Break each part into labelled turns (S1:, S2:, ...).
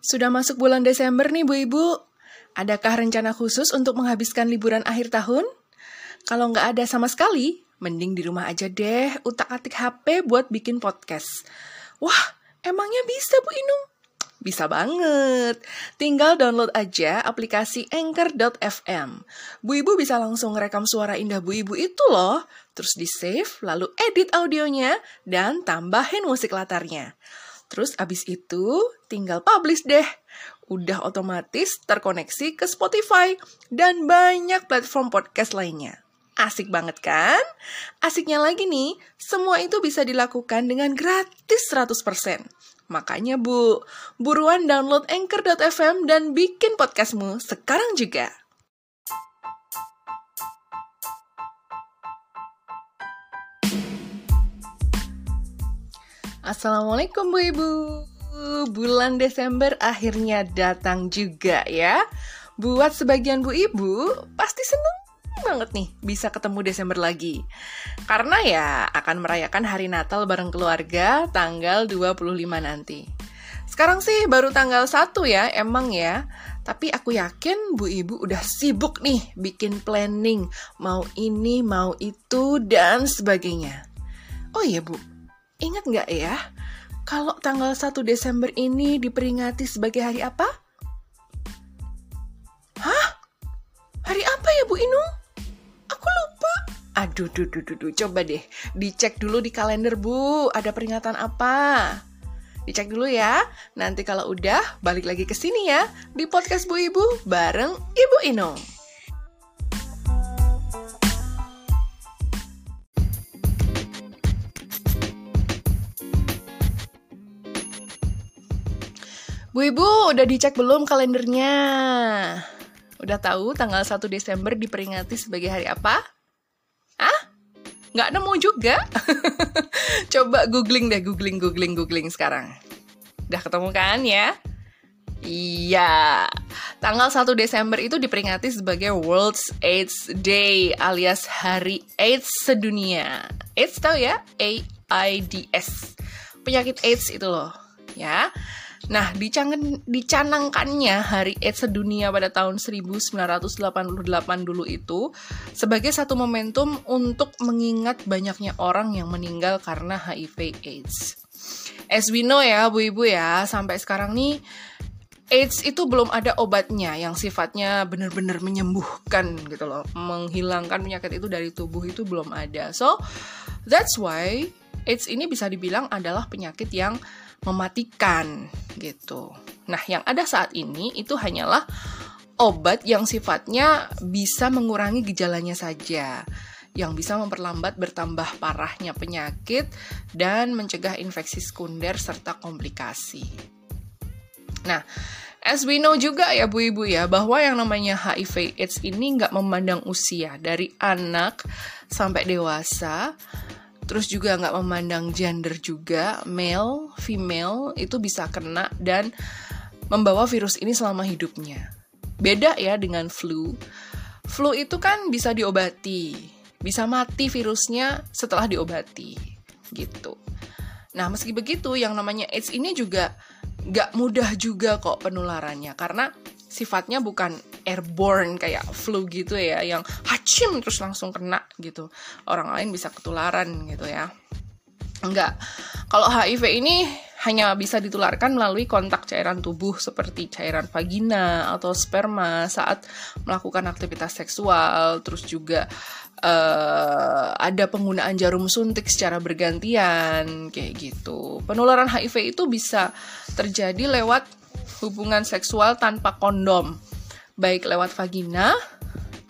S1: Sudah masuk bulan Desember nih Bu Ibu. Adakah rencana khusus untuk menghabiskan liburan akhir tahun? Kalau nggak ada sama sekali, mending di rumah aja deh utak-atik HP buat bikin podcast. Wah, emangnya bisa Bu Inung? Bisa banget. Tinggal download aja aplikasi Anchor.fm. Bu Ibu bisa langsung rekam suara indah Bu Ibu itu loh. Terus di-save, lalu edit audionya, dan tambahin musik latarnya. Terus abis itu tinggal publish deh. Udah otomatis terkoneksi ke Spotify dan banyak platform podcast lainnya. Asik banget kan? Asiknya lagi nih, semua itu bisa dilakukan dengan gratis 100%. Makanya Bu, buruan download Anchor.fm dan bikin podcastmu sekarang juga. Assalamualaikum Bu Ibu. Bulan Desember akhirnya datang juga ya. Buat sebagian Bu Ibu, pasti seneng banget nih bisa ketemu Desember lagi. Karena ya akan merayakan hari Natal bareng keluarga tanggal 25 nanti. Sekarang sih baru tanggal 1 ya, emang ya. Tapi aku yakin Bu Ibu udah sibuk nih bikin planning. Mau ini, mau itu, dan sebagainya. Oh iya Bu, ingat nggak ya? Kalau tanggal 1 Desember ini diperingati sebagai hari apa? Hah? Hari apa ya Bu Inung? Aku lupa. Aduh, duh, duh, duh, duh. coba deh dicek dulu di kalender Bu, ada peringatan apa? Dicek dulu ya. Nanti kalau udah balik lagi ke sini ya di podcast Bu Ibu bareng Ibu Inung. Bu Ibu, udah dicek belum kalendernya? Udah tahu tanggal 1 Desember diperingati sebagai hari apa? Ah? Nggak nemu juga? Coba googling deh, googling, googling, googling sekarang. Udah ketemu kan ya? Iya, tanggal 1 Desember itu diperingati sebagai World AIDS Day alias Hari AIDS Sedunia. AIDS tahu ya? AIDS. Penyakit AIDS itu loh, ya. Nah, dicanangkannya Hari AIDS Sedunia pada tahun 1988 dulu itu sebagai satu momentum untuk mengingat banyaknya orang yang meninggal karena HIV AIDS. As we know ya, Bu Ibu ya, sampai sekarang nih AIDS itu belum ada obatnya yang sifatnya benar-benar menyembuhkan gitu loh, menghilangkan penyakit itu dari tubuh itu belum ada. So, that's why AIDS ini bisa dibilang adalah penyakit yang mematikan gitu. Nah, yang ada saat ini itu hanyalah obat yang sifatnya bisa mengurangi gejalanya saja yang bisa memperlambat bertambah parahnya penyakit dan mencegah infeksi sekunder serta komplikasi. Nah, as we know juga ya Bu Ibu ya, bahwa yang namanya HIV AIDS ini nggak memandang usia, dari anak sampai dewasa, terus juga nggak memandang gender juga, male, female, itu bisa kena dan membawa virus ini selama hidupnya. Beda ya dengan flu. Flu itu kan bisa diobati, bisa mati virusnya setelah diobati, gitu. Nah, meski begitu, yang namanya AIDS ini juga gak mudah juga kok penularannya karena sifatnya bukan airborne kayak flu gitu ya yang hacim terus langsung kena gitu. Orang lain bisa ketularan gitu ya. Enggak. Kalau HIV ini hanya bisa ditularkan melalui kontak cairan tubuh seperti cairan vagina atau sperma saat melakukan aktivitas seksual. Terus juga uh, ada penggunaan jarum suntik secara bergantian kayak gitu. Penularan HIV itu bisa terjadi lewat hubungan seksual tanpa kondom, baik lewat vagina,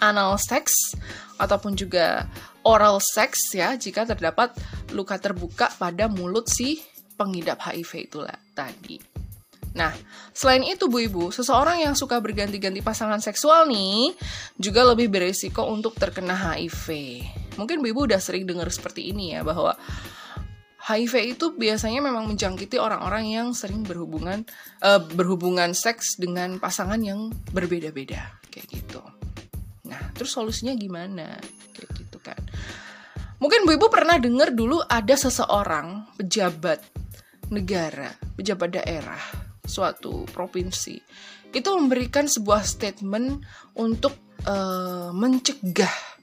S1: anal seks, ataupun juga oral seks ya jika terdapat luka terbuka pada mulut si pengidap HIV itulah tadi. Nah, selain itu Bu Ibu, seseorang yang suka berganti-ganti pasangan seksual nih juga lebih beresiko untuk terkena HIV. Mungkin Bu Ibu udah sering dengar seperti ini ya bahwa HIV itu biasanya memang menjangkiti orang-orang yang sering berhubungan uh, berhubungan seks dengan pasangan yang berbeda-beda kayak gitu. Nah, terus solusinya gimana? Kayak gitu kan. Mungkin Bu Ibu pernah dengar dulu ada seseorang pejabat negara, pejabat daerah suatu provinsi itu memberikan sebuah statement untuk uh, mencegah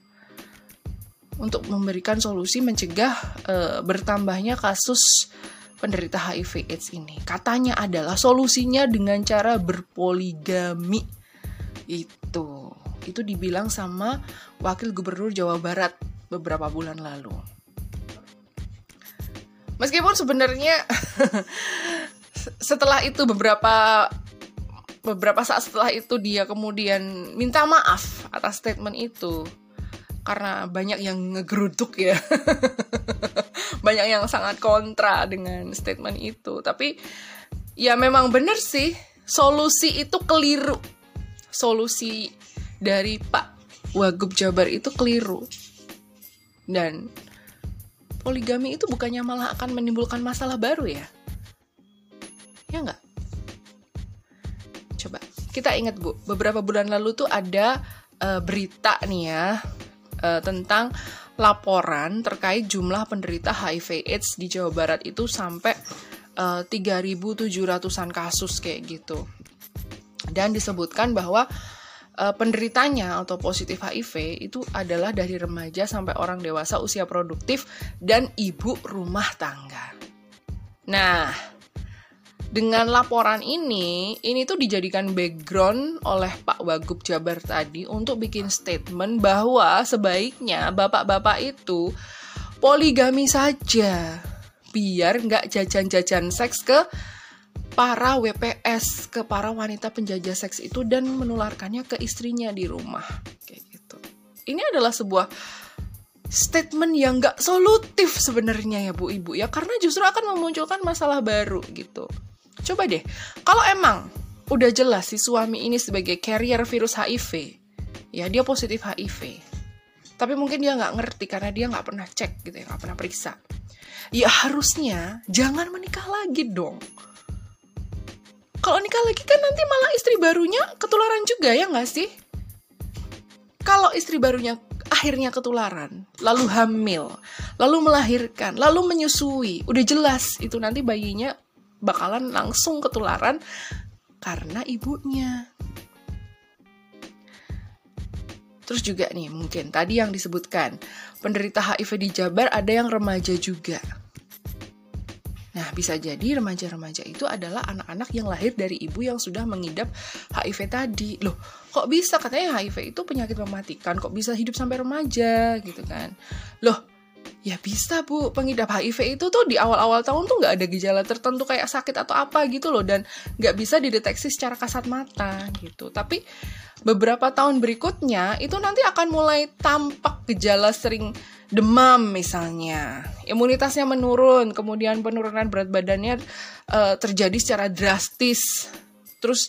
S1: untuk memberikan solusi mencegah uh, bertambahnya kasus penderita HIV AIDS ini. Katanya adalah solusinya dengan cara berpoligami. Itu. Itu dibilang sama Wakil Gubernur Jawa Barat beberapa bulan lalu. Meskipun sebenarnya setelah itu beberapa beberapa saat setelah itu dia kemudian minta maaf atas statement itu karena banyak yang ngegeruduk ya. Banyak yang sangat kontra dengan statement itu. Tapi ya memang benar sih solusi itu keliru. Solusi dari Pak Wagub Jabar itu keliru. Dan poligami itu bukannya malah akan menimbulkan masalah baru ya? Ya nggak? Coba kita ingat bu. Beberapa bulan lalu tuh ada uh, berita nih ya uh, tentang laporan terkait jumlah penderita HIV AIDS di Jawa Barat itu sampai uh, 3.700-an kasus kayak gitu. Dan disebutkan bahwa uh, penderitanya atau positif HIV itu adalah dari remaja sampai orang dewasa usia produktif dan ibu rumah tangga. Nah, dengan laporan ini, ini tuh dijadikan background oleh Pak Wagub Jabar tadi untuk bikin statement bahwa sebaiknya bapak-bapak itu poligami saja biar nggak jajan-jajan seks ke para WPS, ke para wanita penjajah seks itu dan menularkannya ke istrinya di rumah kayak gitu. Ini adalah sebuah statement yang nggak solutif sebenarnya ya bu ibu ya karena justru akan memunculkan masalah baru gitu. Coba deh, kalau emang udah jelas si suami ini sebagai carrier virus HIV, ya dia positif HIV. Tapi mungkin dia nggak ngerti karena dia nggak pernah cek gitu ya, nggak pernah periksa. Ya harusnya jangan menikah lagi dong. Kalau nikah lagi kan nanti malah istri barunya ketularan juga ya nggak sih? Kalau istri barunya akhirnya ketularan, lalu hamil, lalu melahirkan, lalu menyusui, udah jelas itu nanti bayinya bakalan langsung ketularan karena ibunya. Terus juga nih mungkin tadi yang disebutkan penderita HIV di Jabar ada yang remaja juga. Nah, bisa jadi remaja-remaja itu adalah anak-anak yang lahir dari ibu yang sudah mengidap HIV tadi. Loh, kok bisa katanya HIV itu penyakit mematikan, kok bisa hidup sampai remaja gitu kan? Loh, Ya bisa bu, pengidap HIV itu tuh di awal-awal tahun tuh nggak ada gejala tertentu kayak sakit atau apa gitu loh. Dan nggak bisa dideteksi secara kasat mata gitu. Tapi beberapa tahun berikutnya itu nanti akan mulai tampak gejala sering demam misalnya, imunitasnya menurun, kemudian penurunan berat badannya uh, terjadi secara drastis, terus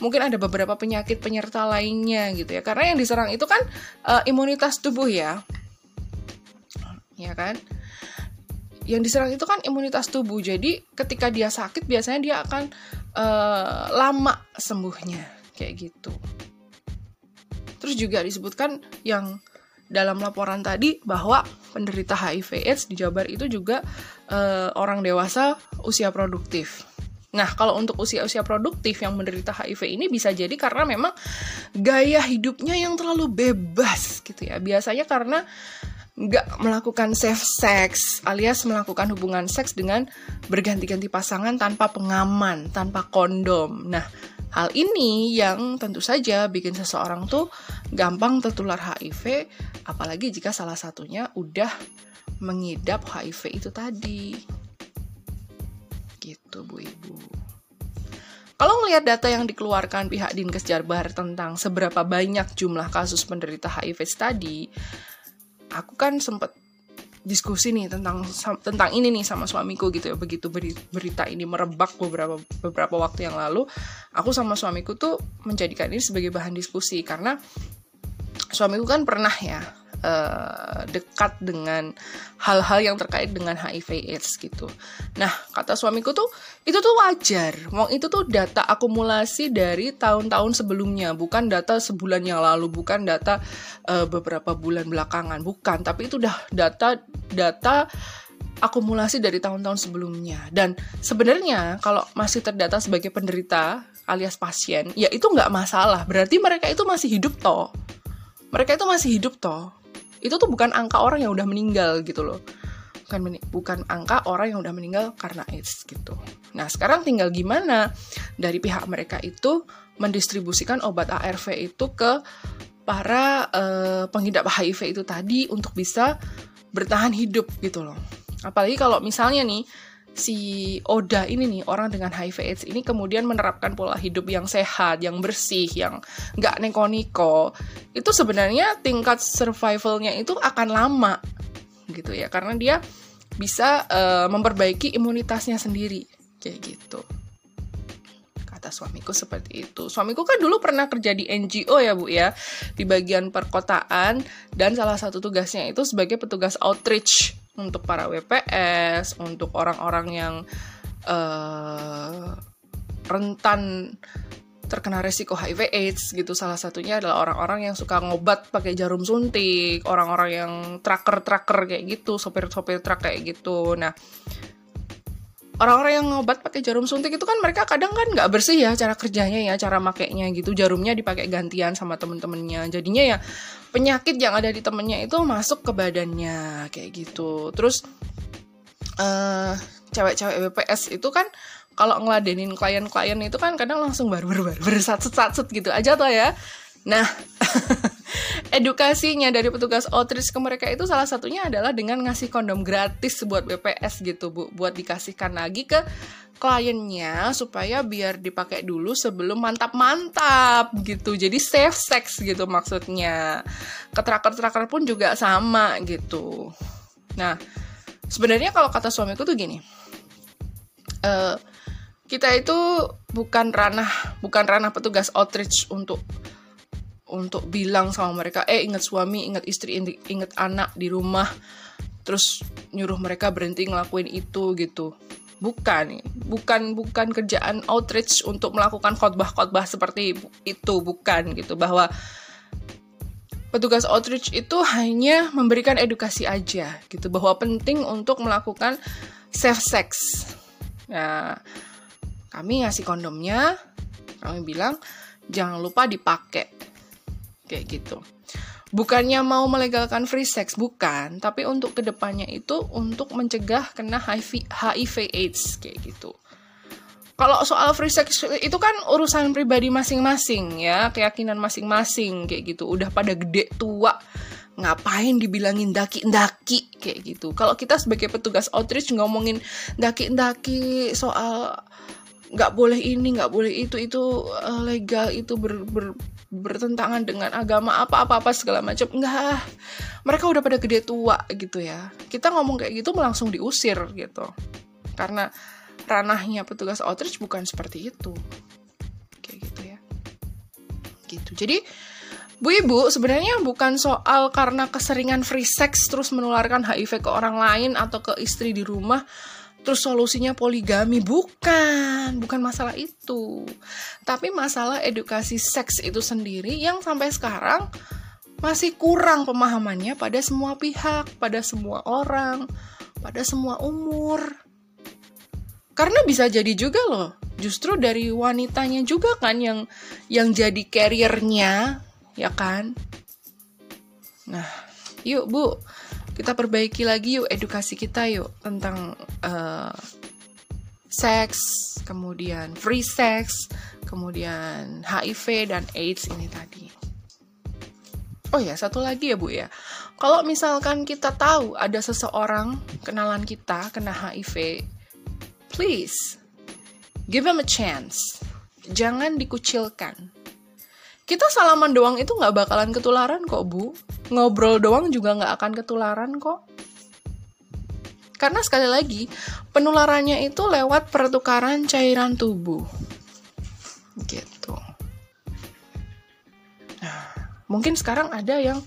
S1: mungkin ada beberapa penyakit penyerta lainnya gitu ya, karena yang diserang itu kan uh, imunitas tubuh ya ya kan? Yang diserang itu kan imunitas tubuh. Jadi ketika dia sakit biasanya dia akan uh, lama sembuhnya kayak gitu. Terus juga disebutkan yang dalam laporan tadi bahwa penderita HIV AIDS di Jabar itu juga uh, orang dewasa usia produktif. Nah, kalau untuk usia-usia produktif yang menderita HIV ini bisa jadi karena memang gaya hidupnya yang terlalu bebas gitu ya. Biasanya karena nggak melakukan safe sex alias melakukan hubungan seks dengan berganti-ganti pasangan tanpa pengaman, tanpa kondom. Nah, hal ini yang tentu saja bikin seseorang tuh gampang tertular HIV, apalagi jika salah satunya udah mengidap HIV itu tadi. Gitu, Bu Ibu. Kalau melihat data yang dikeluarkan pihak Dinkes Jabar tentang seberapa banyak jumlah kasus penderita HIV tadi, aku kan sempet diskusi nih tentang tentang ini nih sama suamiku gitu ya. Begitu berita ini merebak beberapa beberapa waktu yang lalu aku sama suamiku tuh menjadikan ini sebagai bahan diskusi. Karena suamiku kan pernah ya uh, dekat dengan hal-hal yang terkait dengan HIV AIDS gitu. Nah, kata suamiku tuh itu tuh wajar. Wong itu tuh data akumulasi dari tahun-tahun sebelumnya, bukan data sebulan yang lalu, bukan data uh, beberapa bulan belakangan, bukan, tapi itu udah data data akumulasi dari tahun-tahun sebelumnya. Dan sebenarnya kalau masih terdata sebagai penderita alias pasien, ya itu nggak masalah. Berarti mereka itu masih hidup toh. Mereka itu masih hidup toh. Itu tuh bukan angka orang yang udah meninggal gitu loh. Bukan bukan angka orang yang udah meninggal karena AIDS gitu. Nah, sekarang tinggal gimana dari pihak mereka itu mendistribusikan obat ARV itu ke para uh, pengidap HIV itu tadi untuk bisa bertahan hidup gitu loh. Apalagi kalau misalnya nih si Oda ini nih orang dengan HIV AIDS ini kemudian menerapkan pola hidup yang sehat, yang bersih, yang nggak neko-niko, itu sebenarnya tingkat survivalnya itu akan lama gitu ya. Karena dia bisa uh, memperbaiki imunitasnya sendiri kayak gitu. Kata suamiku seperti itu. Suamiku kan dulu pernah kerja di NGO ya Bu ya, di bagian perkotaan dan salah satu tugasnya itu sebagai petugas outreach untuk para WPS, untuk orang-orang yang uh, rentan terkena resiko HIV AIDS gitu. Salah satunya adalah orang-orang yang suka ngobat pakai jarum suntik orang-orang yang tracker-tracker kayak gitu sopir-sopir truk kayak gitu. Nah orang-orang yang ngobat pakai jarum suntik itu kan mereka kadang kan nggak bersih ya cara kerjanya ya cara makainya gitu. Jarumnya dipakai gantian sama temen-temennya. Jadinya ya penyakit yang ada di temennya itu masuk ke badannya kayak gitu. Terus uh, cewek-cewek BPS itu kan kalau ngeladenin klien-klien itu kan kadang langsung baru baru bersatset satset gitu aja tuh ya. Nah edukasinya dari petugas outreach ke mereka itu salah satunya adalah dengan ngasih kondom gratis buat BPS gitu bu. Buat dikasihkan lagi ke kliennya supaya biar dipakai dulu sebelum mantap-mantap gitu. Jadi safe sex gitu maksudnya. Ke tracker-tracker pun juga sama gitu. Nah sebenarnya kalau kata suamiku tuh gini uh, kita itu bukan ranah bukan ranah petugas outreach untuk untuk bilang sama mereka eh ingat suami ingat istri ingat anak di rumah. Terus nyuruh mereka berhenti ngelakuin itu gitu. Bukan bukan bukan kerjaan outreach untuk melakukan khotbah-khotbah seperti itu bukan gitu. Bahwa petugas outreach itu hanya memberikan edukasi aja gitu. Bahwa penting untuk melakukan safe sex. Nah kami ngasih kondomnya kami bilang jangan lupa dipakai kayak gitu. Bukannya mau melegalkan free sex bukan. Tapi untuk ke depannya itu untuk mencegah kena HIV HIV AIDS kayak gitu. Kalau soal free sex itu kan urusan pribadi masing-masing ya. Keyakinan masing-masing kayak gitu. Udah pada gede tua. Ngapain dibilangin daki-daki kayak gitu. Kalau kita sebagai petugas outreach ngomongin daki-daki soal nggak boleh ini nggak boleh itu itu uh, legal itu ber, ber, bertentangan dengan agama apa apa apa segala macam. Enggak. Mereka udah pada gede tua gitu ya. Kita ngomong kayak gitu langsung diusir gitu. Karena ranahnya petugas outreach bukan seperti itu. Kayak gitu ya. Gitu. Jadi Bu Ibu, sebenarnya bukan soal karena keseringan free sex terus menularkan HIV ke orang lain atau ke istri di rumah, terus solusinya poligami. Bukan bukan masalah itu. Tapi masalah edukasi seks itu sendiri yang sampai sekarang masih kurang pemahamannya pada semua pihak pada semua orang pada semua umur. Karena bisa jadi juga loh justru dari wanitanya juga kan yang yang jadi carriernya ya kan? Nah yuk bu kita perbaiki lagi yuk edukasi kita yuk tentang uh, seks, kemudian free sex, kemudian HIV dan AIDS ini tadi. Oh ya, satu lagi ya Bu ya. Kalau misalkan kita tahu ada seseorang kenalan kita kena HIV, please give them a chance. Jangan dikucilkan kita salaman doang itu nggak bakalan ketularan kok bu. Ngobrol doang juga nggak akan ketularan kok. Karena sekali lagi penularannya itu lewat pertukaran cairan tubuh. Gitu. Nah mungkin sekarang ada yang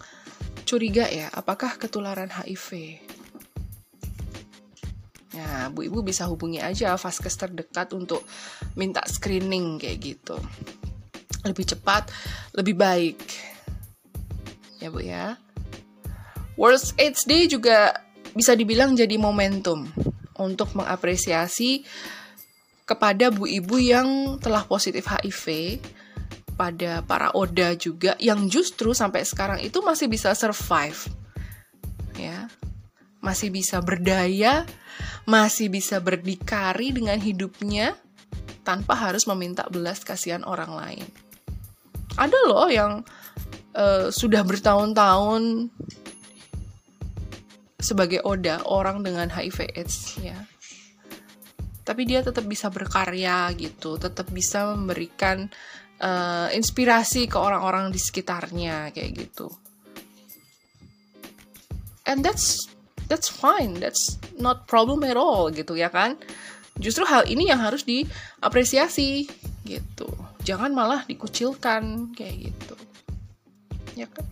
S1: curiga ya apakah ketularan HIV Nah, bu ibu bisa hubungi aja vaskes terdekat untuk minta screening kayak gitu lebih cepat, lebih baik. Ya Bu ya. World AIDS Day juga bisa dibilang jadi momentum untuk mengapresiasi kepada bu ibu yang telah positif HIV, pada para oda juga yang justru sampai sekarang itu masih bisa survive. Ya. Masih bisa berdaya, masih bisa berdikari dengan hidupnya tanpa harus meminta belas kasihan orang lain. Ada loh yang uh, sudah bertahun-tahun sebagai oda orang dengan HIV AIDS ya. Tapi dia tetap bisa berkarya gitu tetap bisa memberikan uh, inspirasi ke orang-orang di sekitarnya kayak gitu. And that's that's fine that's not problem at all gitu ya kan? Justru hal ini yang harus diapresiasi gitu jangan malah dikucilkan kayak gitu ya kan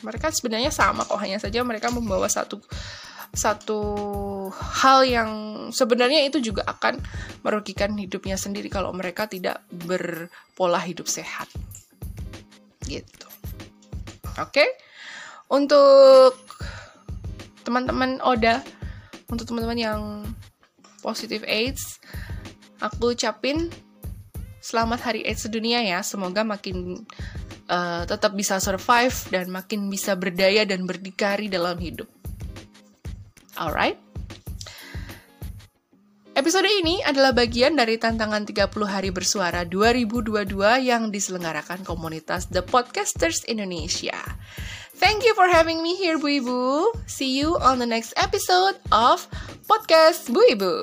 S1: mereka sebenarnya sama kok hanya saja mereka membawa satu satu hal yang sebenarnya itu juga akan merugikan hidupnya sendiri kalau mereka tidak berpola hidup sehat. Gitu. Oke. Okay? Untuk teman-teman Oda, untuk teman-teman yang positif AIDS, aku ucapin selamat Hari AIDS sedunia ya. Semoga makin uh, tetap bisa survive dan makin bisa berdaya dan berdikari dalam hidup. Alright? Episode ini adalah bagian dari tantangan 30 hari bersuara 2022 yang diselenggarakan komunitas The Podcasters Indonesia. Thank you for having me here, Bu Ibu. See you on the next episode of Podcast Bu Ibu.